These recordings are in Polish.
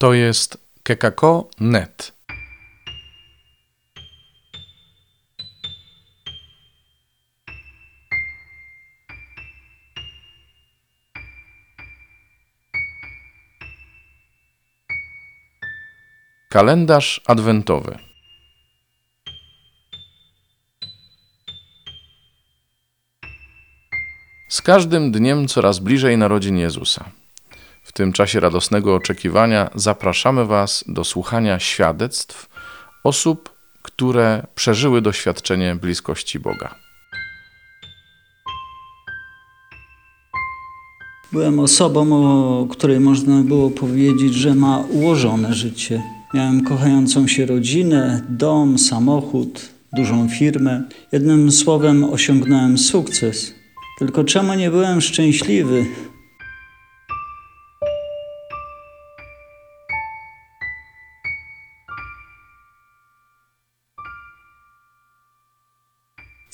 To jest kekako.net. Kalendarz adwentowy. Z każdym dniem coraz bliżej narodzin Jezusa. W tym czasie radosnego oczekiwania zapraszamy Was do słuchania świadectw osób, które przeżyły doświadczenie bliskości Boga. Byłem osobą, o której można było powiedzieć, że ma ułożone życie. Miałem kochającą się rodzinę, dom, samochód, dużą firmę. Jednym słowem osiągnąłem sukces. Tylko czemu nie byłem szczęśliwy?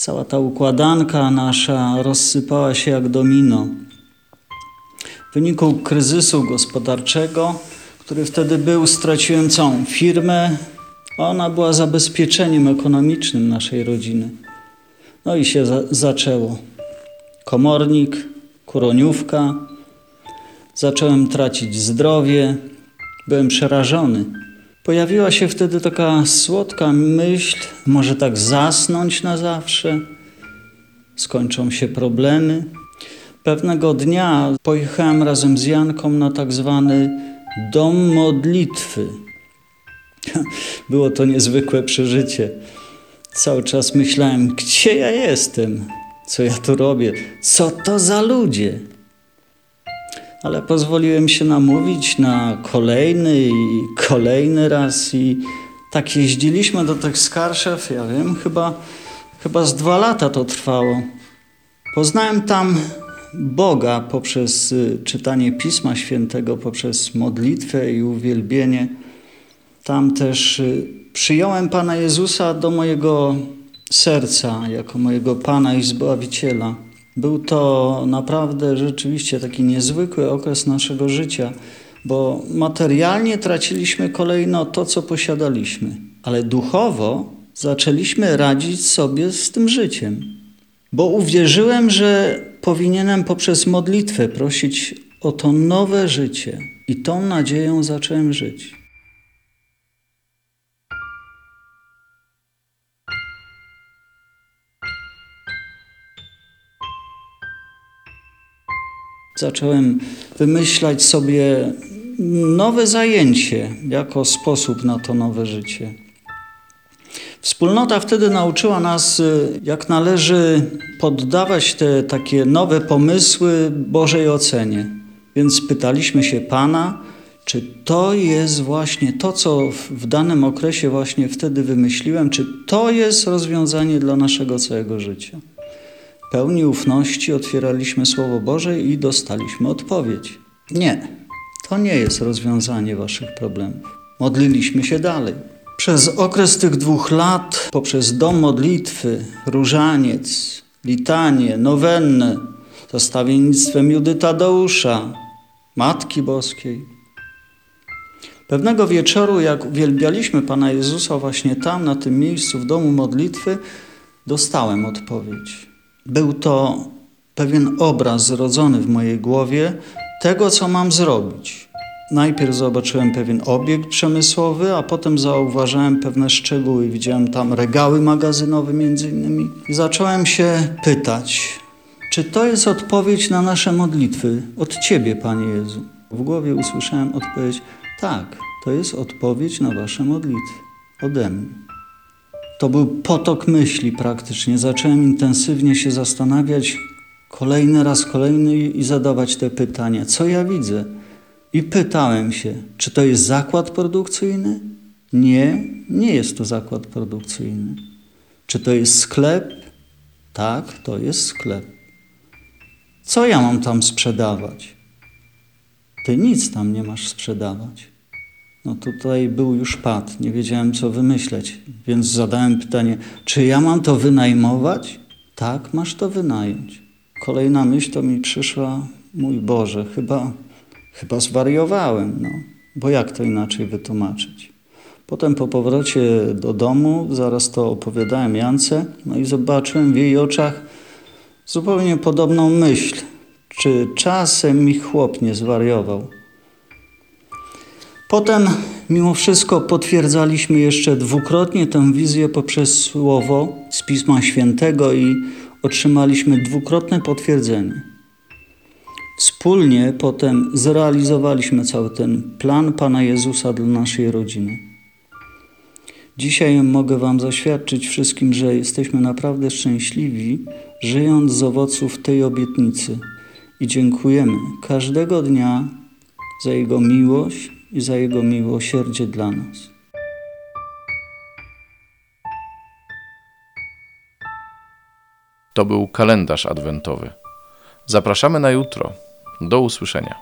Cała ta układanka nasza rozsypała się jak domino. W wyniku kryzysu gospodarczego, który wtedy był, straciłem całą firmę. Ona była zabezpieczeniem ekonomicznym naszej rodziny. No i się za zaczęło. Komornik, kuroniówka. Zacząłem tracić zdrowie. Byłem przerażony. Pojawiła się wtedy taka słodka myśl, może tak zasnąć na zawsze. Skończą się problemy. Pewnego dnia pojechałem razem z Janką na tak zwany dom modlitwy. Było to niezwykłe przeżycie. Cały czas myślałem, gdzie ja jestem, co ja tu robię, co to za ludzie. Ale pozwoliłem się namówić na kolejny i kolejny raz i tak jeździliśmy do tych Skarszew, ja wiem, chyba, chyba z dwa lata to trwało. Poznałem tam Boga poprzez y, czytanie Pisma Świętego, poprzez modlitwę i uwielbienie. Tam też y, przyjąłem Pana Jezusa do mojego serca jako mojego Pana i Zbawiciela. Był to naprawdę rzeczywiście taki niezwykły okres naszego życia, bo materialnie traciliśmy kolejno to, co posiadaliśmy, ale duchowo zaczęliśmy radzić sobie z tym życiem. Bo uwierzyłem, że powinienem poprzez modlitwę prosić o to nowe życie i tą nadzieją zacząłem żyć. Zacząłem wymyślać sobie nowe zajęcie jako sposób na to nowe życie. Wspólnota wtedy nauczyła nas, jak należy poddawać te takie nowe pomysły Bożej ocenie. Więc pytaliśmy się Pana, czy to jest właśnie to, co w danym okresie właśnie wtedy wymyśliłem, czy to jest rozwiązanie dla naszego całego życia. Pełni ufności otwieraliśmy Słowo Boże i dostaliśmy odpowiedź. Nie, to nie jest rozwiązanie waszych problemów. Modliliśmy się dalej. Przez okres tych dwóch lat, poprzez dom modlitwy, różaniec, litanie, nowenne, za stawiennictwem Judy Tadeusza, Matki Boskiej. Pewnego wieczoru, jak uwielbialiśmy Pana Jezusa właśnie tam, na tym miejscu, w domu modlitwy, dostałem odpowiedź. Był to pewien obraz zrodzony w mojej głowie tego, co mam zrobić. Najpierw zobaczyłem pewien obiekt przemysłowy, a potem zauważyłem pewne szczegóły. Widziałem tam regały magazynowe między innymi. I zacząłem się pytać, czy to jest odpowiedź na nasze modlitwy od Ciebie, Panie Jezu? W głowie usłyszałem odpowiedź, tak, to jest odpowiedź na Wasze modlitwy ode mnie. To był potok myśli praktycznie. Zacząłem intensywnie się zastanawiać, kolejny raz kolejny i zadawać te pytania. Co ja widzę? I pytałem się, czy to jest zakład produkcyjny? Nie, nie jest to zakład produkcyjny. Czy to jest sklep? Tak, to jest sklep. Co ja mam tam sprzedawać? Ty nic tam nie masz sprzedawać. No tutaj był już pad, nie wiedziałem co wymyśleć, więc zadałem pytanie, czy ja mam to wynajmować? Tak, masz to wynająć. Kolejna myśl to mi przyszła, mój Boże, chyba, chyba zwariowałem, no. bo jak to inaczej wytłumaczyć? Potem po powrocie do domu, zaraz to opowiadałem Jance, no i zobaczyłem w jej oczach zupełnie podobną myśl. Czy czasem mi chłop nie zwariował? Potem, mimo wszystko, potwierdzaliśmy jeszcze dwukrotnie tę wizję poprzez słowo z Pisma Świętego i otrzymaliśmy dwukrotne potwierdzenie. Wspólnie potem zrealizowaliśmy cały ten plan Pana Jezusa dla naszej rodziny. Dzisiaj mogę Wam zaświadczyć wszystkim, że jesteśmy naprawdę szczęśliwi, żyjąc z owoców tej obietnicy i dziękujemy każdego dnia za Jego miłość i za Jego miłosierdzie dla nas. To był kalendarz adwentowy. Zapraszamy na jutro. Do usłyszenia.